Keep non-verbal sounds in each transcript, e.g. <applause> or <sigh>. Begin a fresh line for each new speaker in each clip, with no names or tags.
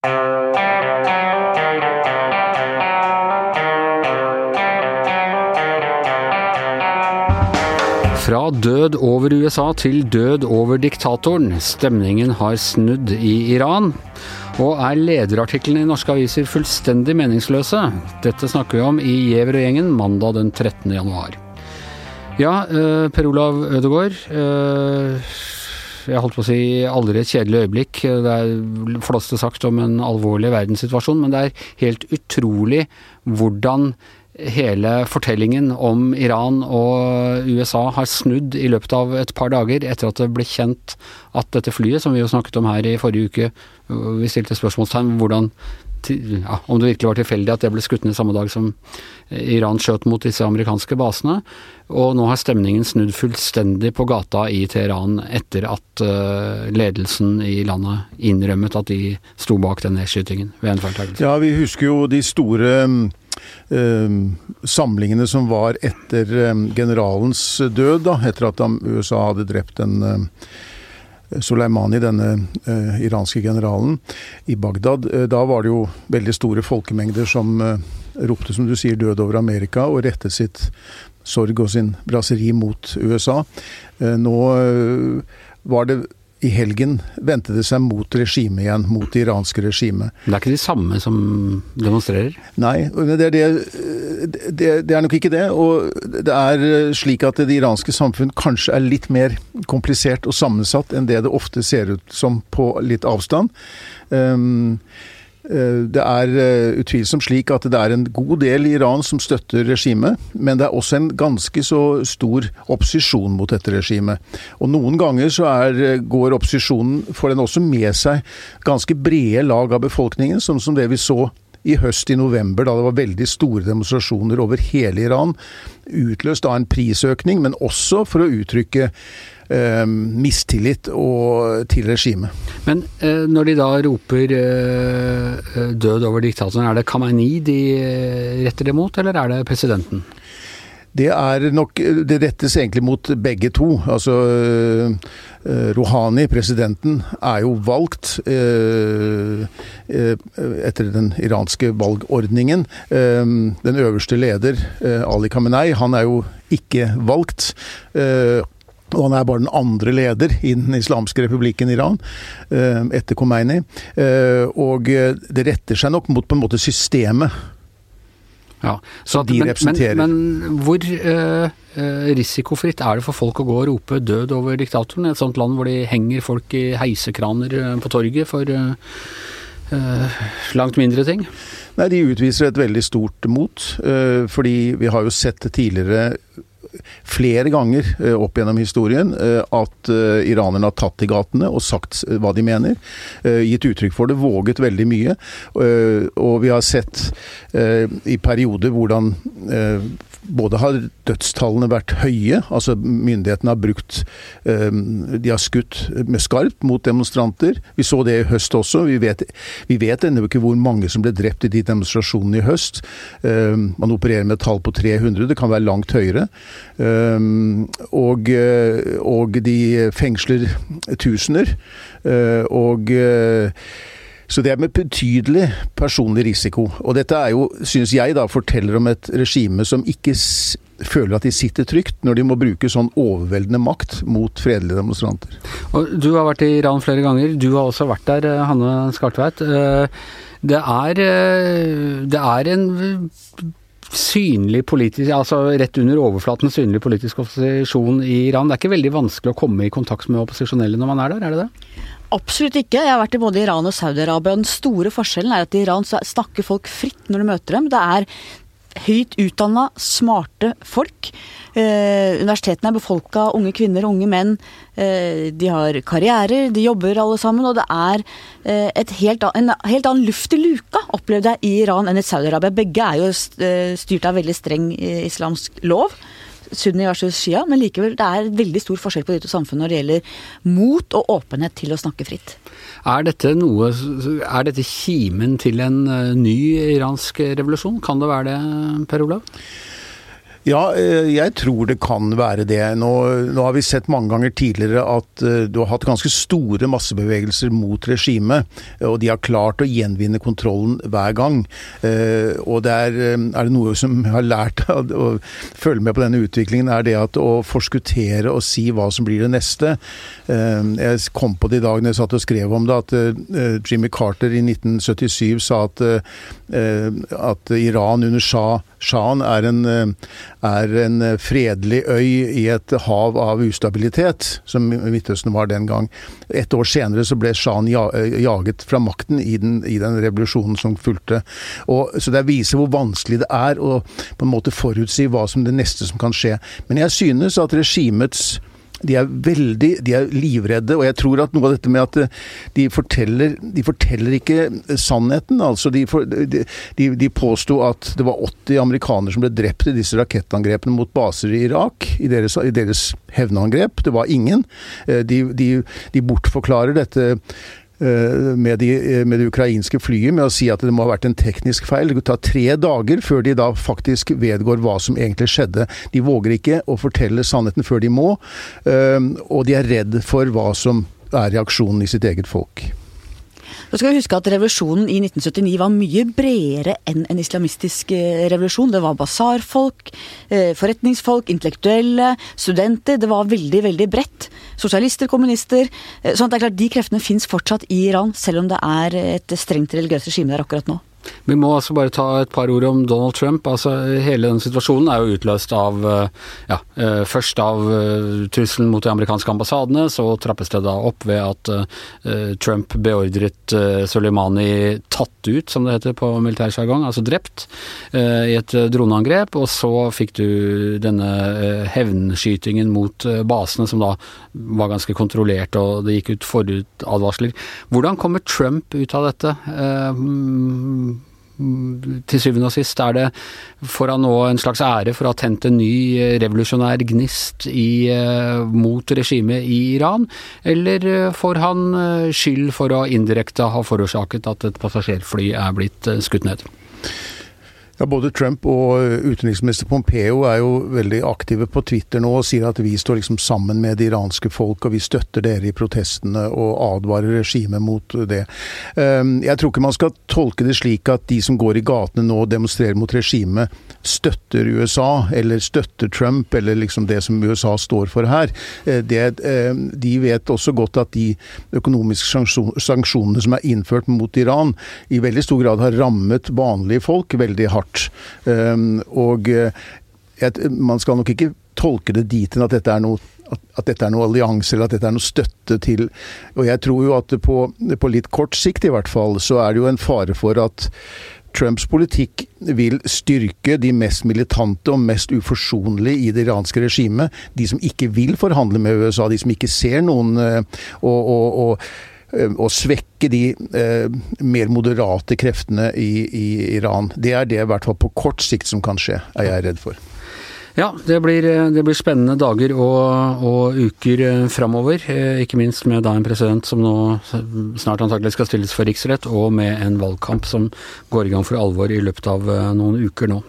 Fra død over USA til død over diktatoren. Stemningen har snudd i Iran. Og er lederartiklene i norske aviser fullstendig meningsløse? Dette snakker vi om i Giæver og gjengen mandag den 13. januar. Ja, eh, Per Olav Ødegaard. Eh, jeg holdt på å si aldri et kjedelig øyeblikk. Det er flåste sagt om en alvorlig verdenssituasjon, men det er helt utrolig hvordan hele fortellingen om Iran og USA har snudd i løpet av et par dager etter at det ble kjent at dette flyet, som vi jo snakket om her i forrige uke, vi stilte spørsmålstegn hvordan ja, om det virkelig var tilfeldig at det ble skutt ned samme dag som Iran skjøt mot disse amerikanske basene. Og nå har stemningen snudd fullstendig på gata i Teheran etter at uh, ledelsen i landet innrømmet at de sto bak den nedskytingen ved en feiltakelse.
Ja, vi husker jo de store uh, samlingene som var etter um, generalens død, da, etter at USA hadde drept en Soleimani, denne eh, iranske generalen, i Bagdad. Eh, da var det jo veldig store folkemengder som eh, ropte, som du sier, død over Amerika, og rettet sitt sorg og sin braseri mot USA. Eh, nå eh, var det i helgen vendte det seg mot regimet igjen, mot det iranske regimet.
Det er ikke de samme som demonstrerer?
Nei, det er, det, det, det er nok ikke det. Og det er slik at det iranske samfunn kanskje er litt mer komplisert og sammensatt enn det det ofte ser ut som på litt avstand. Um, Eh, det er eh, utvilsomt slik at det er en god del i Iran som støtter regimet, men det er også en ganske så stor opposisjon mot dette regimet. Og noen ganger så er, eh, går opposisjonen, får den også med seg ganske brede lag av befolkningen, sånn som det vi så i høst i november, da det var veldig store demonstrasjoner over hele Iran. Utløst av en prisøkning, men også for å uttrykke eh, mistillit og, til regimet.
Men eh, når de da roper eh, eh død over diktatoren, er det Khamenei de eh, retter det mot, eller er det presidenten?
Det er nok Det rettes egentlig mot begge to. Altså eh, Rouhani, presidenten, er jo valgt eh, etter den iranske valgordningen. Den øverste leder, Ali Khamenei, han er jo ikke valgt. Og han er bare den andre leder i den islamske republikken Iran, eh, etter Khomeini. Eh, og det retter seg nok mot på en måte systemet.
Ja, så de representerer. Men, men hvor eh, eh, risikofritt er det for folk å gå og rope død over diktatoren i et sånt land hvor de henger folk i heisekraner på torget for eh, langt mindre ting?
Nei, de utviser et veldig stort mot. fordi vi har jo sett tidligere flere ganger eh, opp gjennom historien eh, at eh, iranerne har tatt i gatene og sagt hva de mener. Gitt uttrykk for det, våget veldig mye. Og vi har sett i perioder hvordan både har dødstallene vært høye, altså myndighetene har brukt De har skutt med skarpt mot demonstranter. Vi så det i høst også. Vi vet, vi vet ennå ikke hvor mange som ble drept i de demonstrasjonene i høst. Man opererer med et tall på 300, det kan være langt høyere. Og, og de fengsler tusener. Og så det er med betydelig personlig risiko. Og dette er jo, synes jeg, da forteller om et regime som ikke føler at de sitter trygt når de må bruke sånn overveldende makt mot fredelige demonstranter.
Og du har vært i Iran flere ganger. Du har også vært der, eh, Hanne Skartveit. Eh, det er, eh, det er en synlig politisk, altså rett under overflaten synlig politisk opposisjon i Iran. Det er ikke veldig vanskelig å komme i kontakt med opposisjonelle når man er der, er det det?
Absolutt ikke. Jeg har vært i både Iran og Saudi-Arabia. Den store forskjellen er at i Iran snakker folk fritt når du møter dem. Det er høyt utdanna, smarte folk. Eh, universitetene er befolka unge kvinner og unge menn. Eh, de har karrierer, de jobber alle sammen. Og det er eh, helt, en helt annen luft i luka, opplevde jeg i Iran enn i Saudi-Arabia. Begge er jo eh, styrt av veldig streng eh, islamsk lov. Sunni versus Shia, men likevel det er veldig stor forskjell på de to samfunnene når det gjelder mot og åpenhet til å snakke fritt.
Er dette, noe, er dette kimen til en eh, ny iransk revolusjon? Kan det være det, Per Olav?
Ja, eh, jeg tror det kan være det. Nå, nå, har vi sett mange ganger tidligere at uh, du har hatt ganske store massebevegelser mot regimet, og de har klart å gjenvinne kontrollen hver gang. Uh, og det er, er, det noe som jeg har lært av å følge med på denne utviklingen, er det at å forskuttere og si hva som blir det neste. Jeg kom på det i dag når jeg satt og skrev om det, at Jimmy Carter i 1977 sa at, at Iran under Shah Shahen er en, er en fredelig øy i et hav av ustabilitet, som Midtøsten var den gang. Et år senere så ble Shan jaget fra makten i den, i den revolusjonen som fulgte. Og, så det viser hvor vanskelig det er å på en måte forutsi hva som det neste som kan skje. Men jeg synes at regimets de er veldig de er livredde, og jeg tror at noe av dette med at eh, de forteller De forteller ikke sannheten. altså De, de, de påsto at det var 80 amerikanere som ble drept i disse rakettangrepene mot baser i Irak, i deres, i deres hevnangrep. Det var ingen. Eh, de, bortforklarer dette Eh, med, de, eh, med, det ukrainske flyet med å si at det må ha vært en teknisk feil. Det tar tre dager før de da faktisk vedgår hva som egentlig skjedde. De våger ikke å fortelle sannheten før de må, eh, og de er redd for hva som er reaksjonen i sitt eget folk.
Så skal vi huske at revolusjonen i 1979 var mye bredere enn en islamistisk eh, revolusjon. Det var basarfolk, eh, forretningsfolk, intellektuelle, studenter. Det var veldig, veldig bredt. Sosialister, kommunister. Eh, sånn at det er klart, De kreftene fins fortsatt i Iran, selv om det er et strengt religiøst regime der akkurat nå.
Vi må altså bare ta et par ord om Donald Trump. Altså, hele den situasjonen er jo utløst av eh, ja, eh, først av eh, trusselen mot de amerikanske ambassadene, så trappes det da opp ved at Trump beordret Soleimani tatt ut, som det heter på militærsjargong, altså drept, i et droneangrep. Og så fikk du denne hevnskytingen mot basene, som da var ganske kontrollert, og det gikk ut forutadvarsler. Hvordan kommer Trump ut av dette? Til syvende og sist er det får han nå en slags ære for å ha tent en ny eh, revolusjonær gnist i, eh, mot regimet i Iran, eller eh, får han skyld for å indirekte ha forårsaket at et passasjerfly er blitt skutt ned?
Ja, Både Trump og utenriksminister Pompeo er jo veldig aktive på Twitter nå og sier at vi står liksom sammen med det iranske folk og vi støtter dere i protestene og advarer regimet mot det. Ehm, jeg tror ikke man skal tolke det slik at de som går i gatene nå og demonstrerer mot regimet, støtter USA eller støtter Trump eller liksom det som USA står for her. Eh, ehm, de vet også godt at de økonomiske sanksjonene som er innført mot Iran, i veldig stor grad har rammet vanlige folk veldig hardt hardt. Ehm, og eh, man skal nok ikke tolke det dit hen at dette er noe at, dette er noe allianse eller at dette er noe støtte til Og jeg tror jo at på, på litt kort sikt i hvert fall, så er det jo en fare for at Trumps politikk vil styrke de mest militante og mest uforsonlige i det iranske regimet. De som ikke vil forhandle med USA, de som ikke ser noen eh, og, og, og å svekke de eh, mer moderate kreftene i, i, Iran. Det er det i hvert fall på kort sikt som kan skje, er jeg redd for.
Ja, det blir, eh, det blir spennende dager og, og uker eh, framover. Ikke minst med da en president som nå snart antakelig skal stilles for riksrett, og med en valgkamp som går i gang for alvor i løpet av noen uker nå.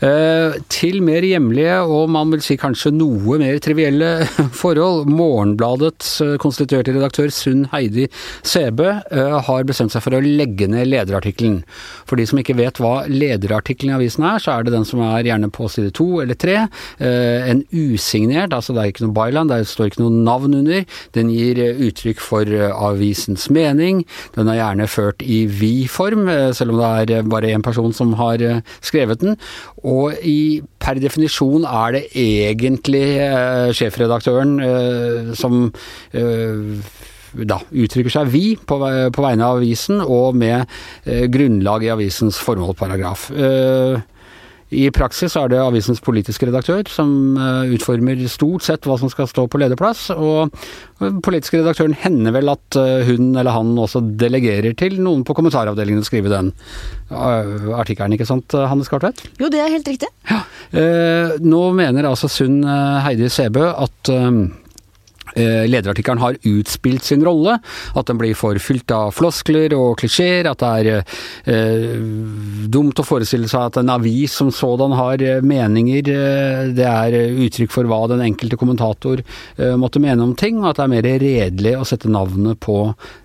Eh, til mer hjemlige og man vil si kanskje noe mer trivielle <laughs> forhold. Morgenbladets eh, konstituerte redaktør Sunn Heidi Sæbø eh, har bestemt seg for å legge ned lederartikkelen. For de som ikke vet hva lederartikkelen i avisen er, så er det den som er gjerne på side to eller tre. En usignert, altså det er ikke noe byline, det står ikke noe navn under. Den gir uttrykk for avisens mening. Den er gjerne ført i vi-form, selv om det er bare én person som har skrevet den. Og i, per definisjon er det egentlig eh, sjefredaktøren eh, som eh, da uttrykker seg vi på, på, vegne av avisen, og med eh, grunnlag i avisens formålparagraf. Eh, i praksis er det avisens politiske redaktør som eh, utformer stort sett hva som skal stå på lederplass, og politiske redaktøren hender vel at eh, hun eller han også delegerer til noen på kommentaravdelingen å skrive den eh, artikkelen, ikke sant Hanne Skartvedt?
Jo, det er helt riktig.
Ja. Nå mener altså Sunn Heidi Sebø at eh, lederartikkelen har utspilt sin rolle. At den blir for fylt av floskler og klisjeer. At det er eh, dumt å forestille seg at en avis som sådan har eh, meninger. Eh, det er uttrykk for hva den enkelte kommentator eh, måtte mene om ting. Og at det er mer redelig å sette navnet på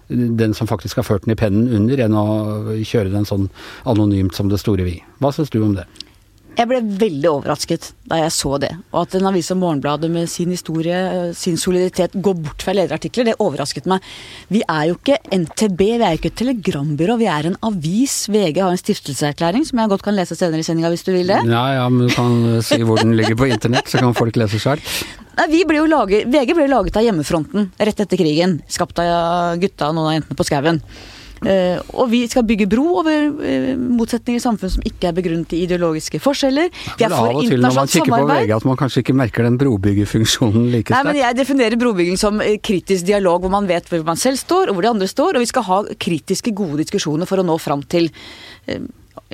den som faktisk har ført den i pennen under, enn å kjøre den sånn anonymt som det store vi. Hva syns du om det?
Jeg ble veldig overrasket da jeg så det. Og at en avis som Morgenbladet med sin historie, sin soliditet, går bort fra lederartikler, det overrasket meg. Vi er jo ikke NTB, vi er jo ikke et telegrambyrå, vi er en avis. VG har en stiftelseserklæring som jeg godt kan lese senere i sendinga hvis du vil det.
Ja, ja, men du kan si hvor den ligger på internett, så kan folk lese sjøl.
VG ble jo laget av hjemmefronten rett etter krigen. Skapt av gutta og noen av jentene på skauen. Uh, og vi skal bygge bro over uh, motsetninger i samfunnet som ikke er begrunnet i ideologiske forskjeller. Vi
er for internasjonalt samarbeid. Av og til når man kikker på VG at man kanskje ikke merker den brobyggerfunksjonen like sterkt.
Nei, men jeg definerer brobygging som eh, kritisk dialog hvor man vet hvor man selv står og hvor de andre står, og vi skal ha kritiske, gode diskusjoner for å nå fram til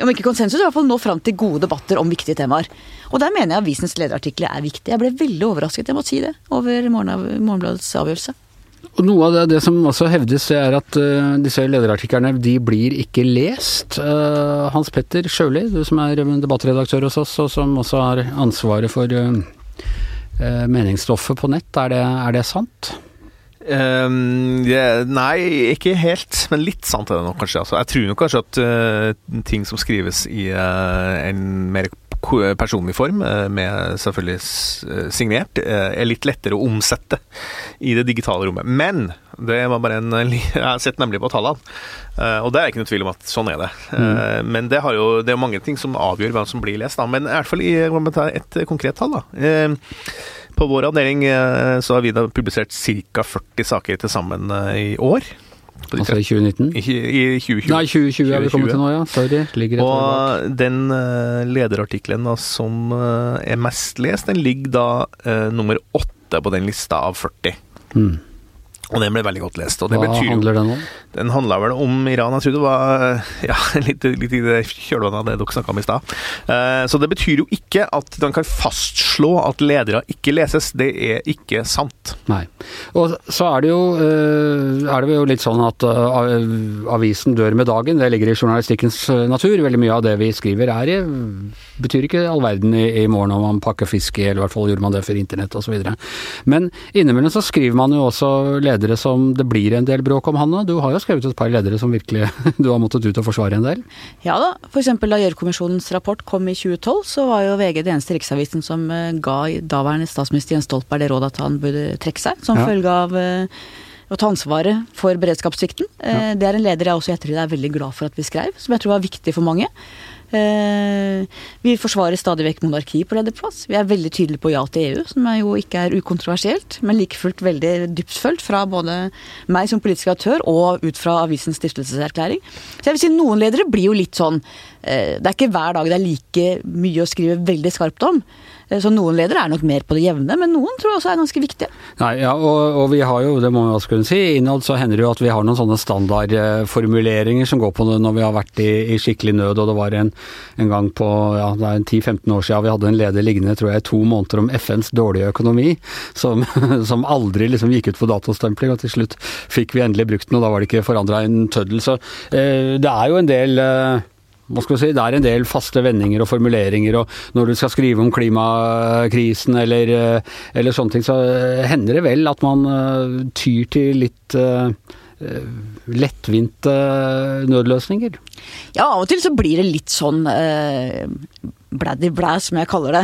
om ikke konsensus, i hvert fall nå fram til gode debatter om viktige temaer. Og der mener jeg avisens lederartikler er viktig. Jeg ble veldig overrasket, jeg må si det, over Morgenbladets avgjørelse.
Og Noe av det, det, som også hevdes, er at uh, disse lederartiklene de blir ikke lest. Uh, Hans Petter Sjøli, du som er debattredaktør hos oss, og som også har ansvaret for uh, meningsstoffet på nett, er det, er det sant?
Um, yeah, nei, ikke helt, men litt sant er det nok kanskje. Altså, jeg tror nok kanskje at uh, ting som skrives i uh, en mer personlig form, uh, med selvfølgelig signert, er litt lettere å omsette i det digitale rommet. Men det var bare en <laughs> Jeg har sett nemlig på tallene, og det er ikke noe tvil om at sånn er det. Mm. Men det, jo, det er mange ting som avgjør hvem som blir lest, da. Men i hvert fall i, et konkret tall. da på vår avdeling eh, så har vi da publisert ca. 40 saker til sammen eh, i år.
Altså i 2019?
I, i 2020.
Nei, 2020 er vi kommet til nå, ja. Sorry. Ligger
og den uh, lederartikkelen som uh, er mest lest, den ligger da uh, nummer åtte på den lista av 40. Mm. Og den ble veldig godt lest.
Hva betyr, handler den om?
Den handla vel om Iran. Jeg tror det var ja, <laughs> litt, litt i det kjølvannet av det dere snakka om i stad. Uh, så det betyr jo ikke at man kan fastslå at ledere ikke leses. Det er ikke sant.
Nei. Og så er det jo, uh, er det jo litt sånn at uh, avisen dør med dagen. Det ligger i journalistikkens natur. Veldig mye av det vi skriver er i betyr ikke all verden i, i morgen om man pakker fisk i, eller i hvert fall gjorde man det for internett osv. Men innimellom så skriver man jo også ledere som det blir en del bråk om, Hanne. Du har jo skrevet et par ledere som virkelig <laughs> du har måttet ut og forsvare en del?
Ja da, f.eks. da Gjørv-kommisjonens rapport kom i 2012, så var jo VG det eneste riksavisen som eh, ga daværende statsminister Jens Stoltenberg det rådet at han burde trekke seg, som ja. følge av eh, å ta ansvaret for beredskapssvikten. Ja. Eh, det er en leder jeg også i ettertid er veldig glad for at vi skrev, som jeg tror var viktig for mange. Eh, vi forsvarer stadig vekk monarki på lederplass. Vi er veldig tydelige på ja til EU, som jo ikke er ukontroversielt, men like fullt veldig dyptfølt fra både meg som politisk aktør og ut fra avisens stiftelseserklæring. Så jeg vil si noen ledere blir jo litt sånn eh, Det er ikke hver dag det er like mye å skrive veldig skarpt om. Eh, så noen ledere er nok mer på det jevne, men noen tror også er ganske viktige.
Nei, ja, og, og, vi har jo, det må vi også kunne si, innad så hender det jo at vi har noen sånne standardformuleringer som går på det når vi har vært i, i skikkelig nød, og det var en, en gang på ja, det er 10-15 år siden vi hadde en leder liggende tror jeg, to måneder om FNs dårlige økonomi, som, <laughs> som aldri liksom gikk ut for datostempling, og til slutt fikk vi endelig brukt den, og da var det ikke forandra en tøddel. Så eh, det er jo en del eh, hva skal vi si, Det er en del faste vendinger og formuleringer, og når du skal skrive om klimakrisen eller, eh, eller sånne ting, så eh, hender det vel at man eh, tyr til litt lettvinte nødløsninger?
Ja, av og til så blir det litt sånn eh, bladdy blæ, som jeg kaller det.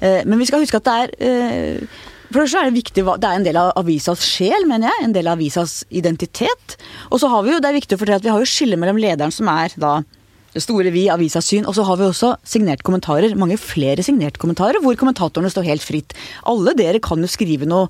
Eh, men vi skal huske at det er eh, for det er det viktig, det er en del av avisas sjel, mener jeg. En del av avisas identitet. Og så har vi jo, det er viktig å fortelle at vi har jo skille mellom lederen som er da det store vi, avisas syn. Og så har vi også signert kommentarer. Mange flere signert kommentarer hvor kommentatorene står helt fritt. Alle dere kan jo skrive noe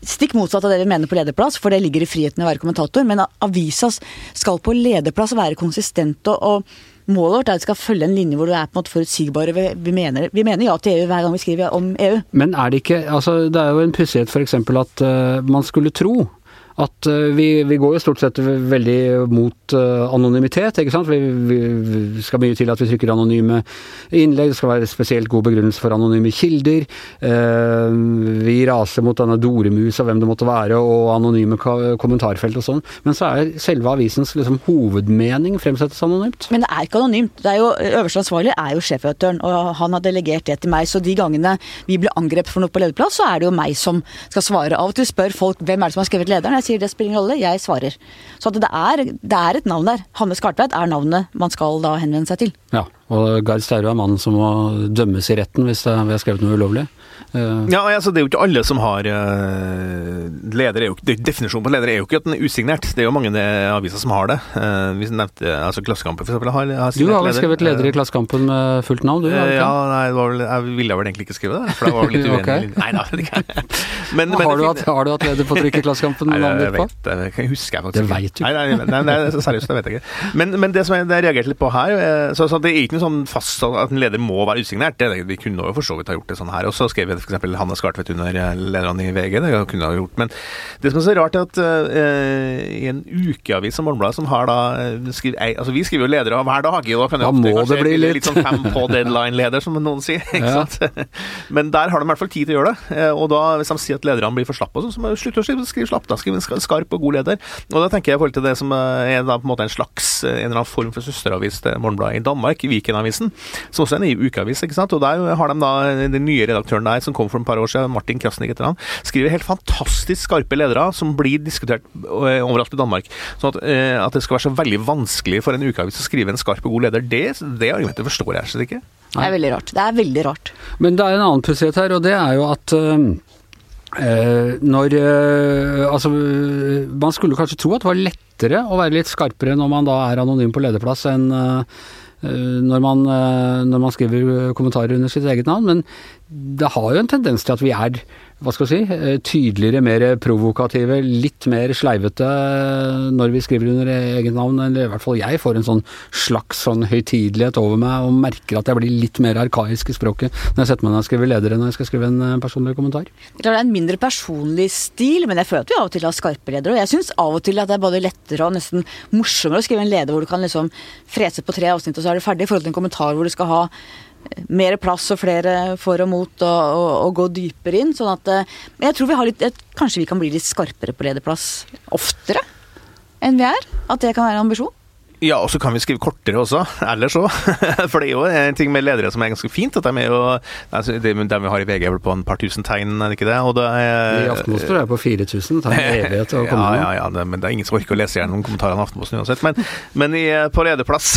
stikk motsatt av det vi mener på lederplass, for det ligger i friheten å være kommentator. Men avisas skal på lederplass være konsistent og, og Målet vårt er at vi skal følge en linje hvor du er på en måte forutsigbare. Vi mener, vi mener ja til EU hver gang vi skriver om EU.
Men er det ikke altså Det er jo en pussighet f.eks. at uh, man skulle tro at eh, vi, vi går jo stort sett veldig mot eh, anonymitet, ikke sant. Vi, vi, vi skal mye til at vi trykker anonyme innlegg, det skal være spesielt god begrunnelse for anonyme kilder. Eh, vi raser mot denne doremus og hvem det måtte være, og anonyme kommentarfelt og sånn. Men så er selve avisens liksom, hovedmening fremsettes anonymt.
Men det er ikke anonymt. Det er jo, øverste ansvarlig er jo sjefredaktøren, og han har delegert det til meg. Så de gangene vi blir angrepet for noe på lederplass, så er det jo meg som skal svare. Av og til spør folk hvem er det som har skrevet lederen. Jeg sier det spiller ingen rolle, jeg svarer. Så det er, det er et navn der. Hanne Skartveit er navnet man skal da henvende seg til.
Ja, og Gard Staurud er mannen som må dømmes i retten hvis vi har skrevet noe ulovlig. Eh,
Ja, altså Det er jo ikke alle som har uh, leder er jo, Definisjonen på leder er jo ikke at den er usignert. Det er jo mange eh, aviser som har det. Uh, vi nevnte altså Klassekampen eksempel, har, har
du har vel skrevet leder i Klassekampen med fullt navn, du?
Eh? Ja, nei, det var vel, jeg ville vel egentlig ikke skrive det, for da var vel litt <laughs> uenig.
okay.
Nei da. det. Men, men
har, du hatt, har du hatt leder på trykk i Klassekampen med navnet ditt på?
det, jeg husker jeg faktisk
Det vet du
Nei, nei, nei, nei, seriøst, det vet jeg ikke. Men, men det som jeg, det jeg reagerte litt på her, eh, så, så det er ikke noe sånn fast at en leder må være usignert. Det, det- vi kunne jo for så vidt ha gjort det sånn her. Og så skrev jeg f.eks. Hanne Skartvedt hun er lederne i VG. Det kunne hun gjort. Men det som er så rart, er at uh, i en ukeavis som Morgenbladet, som har da eh, skriver, Altså, vi skriver jo ledere hver dag, og da kan jeg ofte kanskje
bli
litt,
litt.
sånn fem på deadline-leder, som noen sier. Ikke
Ja.
sant? <laughs> Men der har de i hvert fall tid til å gjøre det. Eh, Og da, hvis de sier at lederne blir for slappe, så må de slutte å skrive, slapp. da, Skriv en skarp og god leder. Og da tenker jeg i forhold til det som eh, er da på en måte en slags eh, en eller annen form for søsteravis til Morgenbladet i Danmark, Vikenavisen, som også er en ukeavis. ikke sant? Og der har de da den nye redaktøren der som kom for et par år siden, Martin Krasnik etter han, skriver helt fantastisk skarpe ledere som blir diskutert eh, overalt i Danmark. Sånn at, eh, at det skal være så veldig vanskelig for en ukeavis å skrive en skarp og god leder, det, det argumentet forstår jeg slett ikke.
Det er veldig rart. Det er veldig rart.
Men det er en annen pussighet her, og det er jo at øh, når øh, Altså, man skulle kanskje tro at det var lettere å være litt skarpere når man da er anonym på lederplass, enn øh, når, man, øh, når man skriver kommentarer under sitt eget navn. Men det har jo en tendens til at vi er hva skal jeg si, øh, tydeligere, mer provokative, litt mer sleivete øh, når vi skriver under eget navn. Eller i hvert fall jeg får en sånn slags sånn høytidelighet over meg og merker at jeg blir litt mer arkaisk i språket når jeg setter meg ned og skriver ledere når jeg skal skrive en øh, personlig kommentar.
Det er det en mindre personlig stil, men jeg føler at vi av og til har skarpe ledere. Og jeg syns av og til at det er både lettere og nesten morsommere å skrive en leder hvor du kan liksom frese på tre avsnitt, og så er du ferdig, i forhold til en kommentar hvor du skal ha eh, mer plass og flere for og mot, og, og, og gå dypere inn. Sånn at eh, jeg tror vi har litt Kanskje vi kan bli litt skarpere på lederplass oftere enn vi er? At det kan være en ambisjon?
Ja, og så kan vi skrive kortere også, ellers òg. <laughs> For det er jo en ting med ledere som er ganske fint. at de er jo, altså, de, de vi har i VG er vel på en par tusen tegn, er det ikke det? Og det er,
I Aftenposten står jeg på 4000, det tar en evighet å komme
ja, ja, ja, det, men det er ingen som orker å lese gjennom kommentarene i Aftenposten uansett. Men, men i, på lederplass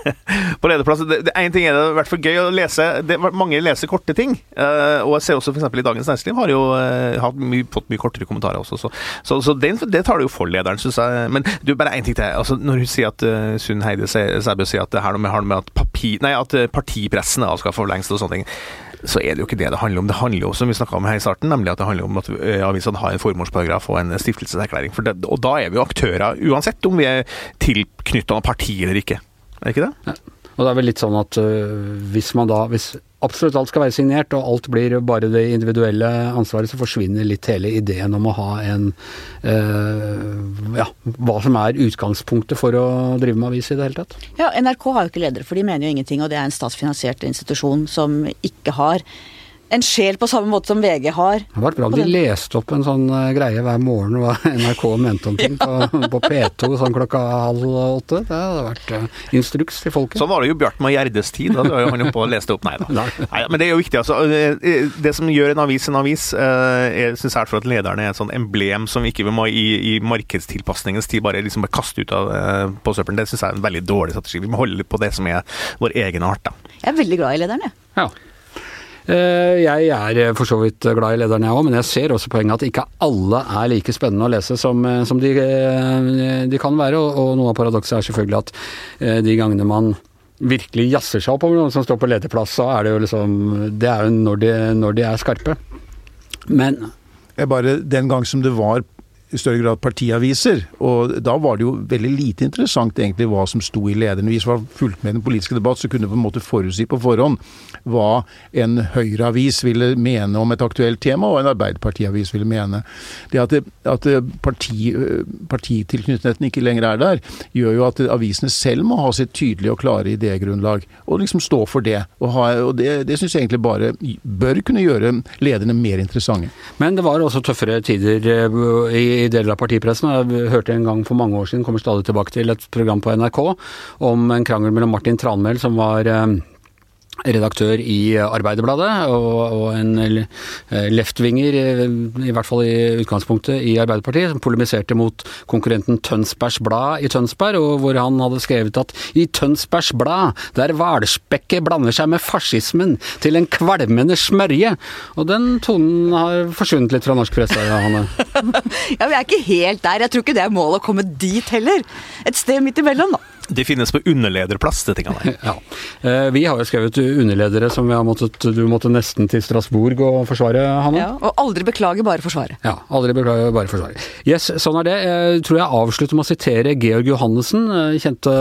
<laughs> På lederplass, det, det, En ting er det i hvert fall gøy å lese det, Mange leser korte ting. eh, og jeg ser også f.eks. i Dagens Næringsliv har jo eh, hatt mye, fått mye kortere kommentarer også. Så, så, så den, det tar du jo for lederen, syns jeg. Men du, bare én ting til. Altså, når hun sier at uh, Sunn Heide Sæbø sier at det her med, har med at, papir, nei, at partipressen er avskaffa for lengst og sånne ting så er det jo ikke det det handler om. Det handler jo som vi snakka om her i starten, nemlig at det handler om at eh, avisene har en formålsparagraf og en stiftelseserklæring. Det, og da er vi jo aktører, uansett om vi er tilknytta noe parti eller ikke. Er det ikke det?
Og det er vel litt sånn at øh, hvis man da Hvis absolutt alt skal være signert, og alt blir bare det individuelle ansvaret, så forsvinner litt hele ideen om å ha en øh, Ja, hva som er utgangspunktet for å drive med avis i det hele tatt.
Ja, NRK har jo ikke ledere, for de mener jo ingenting, og det er en statsfinansiert institusjon som ikke har en sjel på samme måte som VG har.
Det hadde vært bra om de leste opp en sånn øh, greie hver morgen hva <laughs> NRK mente om ting på, på P2 sånn klokka halv åtte. Det hadde vært øh, instruks til folket.
Sånn var det jo Bjartmar Gjerdes tid. Da var jo han oppe og leste opp. Nei da.
Nei.
Nei, men det er jo viktig. altså. Eh, Det som gjør en avis en avis, eh, jeg syns er for at lederne er et sånn emblem som vi ikke må i, i markedstilpasningens tid bare liksom bare kaste ut av eh, på søppelen. Det syns jeg er en veldig dårlig strategi. Vi må holde på det som er vår egen art. da.
Jeg er veldig glad i lederen, jeg.
Ja. Eh, Jeg er eh, for så vidt glad i lederen, jeg òg, men jeg ser også poenget at ikke alle er like spennende å lese som, eh, som de, de kan være. Og, og noe av paradokset er selvfølgelig at de gangene man virkelig jazzer seg opp over noen som står på lederplass, så er det jo liksom Det er jo når de, når de er skarpe. Men
Jeg bare, Den gang som det var i større grad partiaviser. Og da var det jo veldig lite interessant egentlig hva som sto i lederen. Hvis man fulgte med den politiske debatt, så kunne du på en måte forutsi på forhånd hva en Høyre-avis ville mene om et aktuelt tema, og en Arbeiderpartiavis ville mene. Det at, det, at parti, partitilknytningen ikke lenger er der, gjør jo at avisene selv må ha sitt tydelige og klare idégrunnlag, og liksom stå for det. Og, ha, og det, det syns jeg egentlig bare bør kunne gjøre lederne mer interessante.
Men det var også tøffere tider eh, i, deler av partipressen. Jeg hørte en gang for mange år siden, kommer stadig tilbake til et program på NRK, om en krangel mellom Martin Tranmæl, som var eh, redaktør i Arbeiderbladet, og, og en eh, leftvinger, i hvert fall i utgangspunktet, i Arbeiderpartiet, som polemiserte mot konkurrenten Tønsbergs Blad i Tønsberg, og hvor han hadde skrevet at i Tønsbergs Blad, der hvalspekket blander seg med fascismen til en kvalmende smørje. Og den tonen har forsvunnet litt fra norsk presse, Hanne. <laughs>
ja, vi er ikke helt der. Jeg tror ikke det er målet å komme dit heller. Et sted midt imellom, da.
De finnes på underlederplass, de tingene der.
ja. Eh, vi har jo skrevet underledere som vi har måttet, du måtte nesten til Strasbourg og forsvare, Hanne.
Ja, og aldri beklage, bare forsvare.
Ja, aldri beklage, bare forsvare. Yes, sånn er det. Jeg tror jeg avslutter med å sitere Georg Johannessen, eh, kjente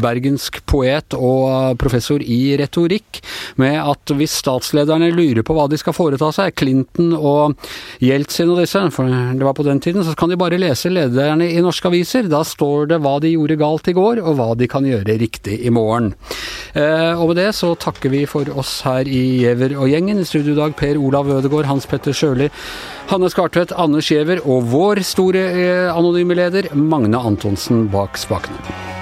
bergensk poet og professor i retorikk, med at hvis statslederne lurer på hva de skal foreta seg, Clinton og Jeltsin og disse, for det var på den tiden, så kan de bare lese lederne i norske aviser. Da står det hva de gjorde galt i går, og hva de kan gjøre riktig i morgen. Eh, og med det så takker vi for oss her i Giæver og gjengen. I studio i dag Per Olav Ødegaard, Hans Petter Sjøli, Hanne Skartvedt, Anders Giæver og vår store eh, anonyme leder Magne Antonsen bak spakene.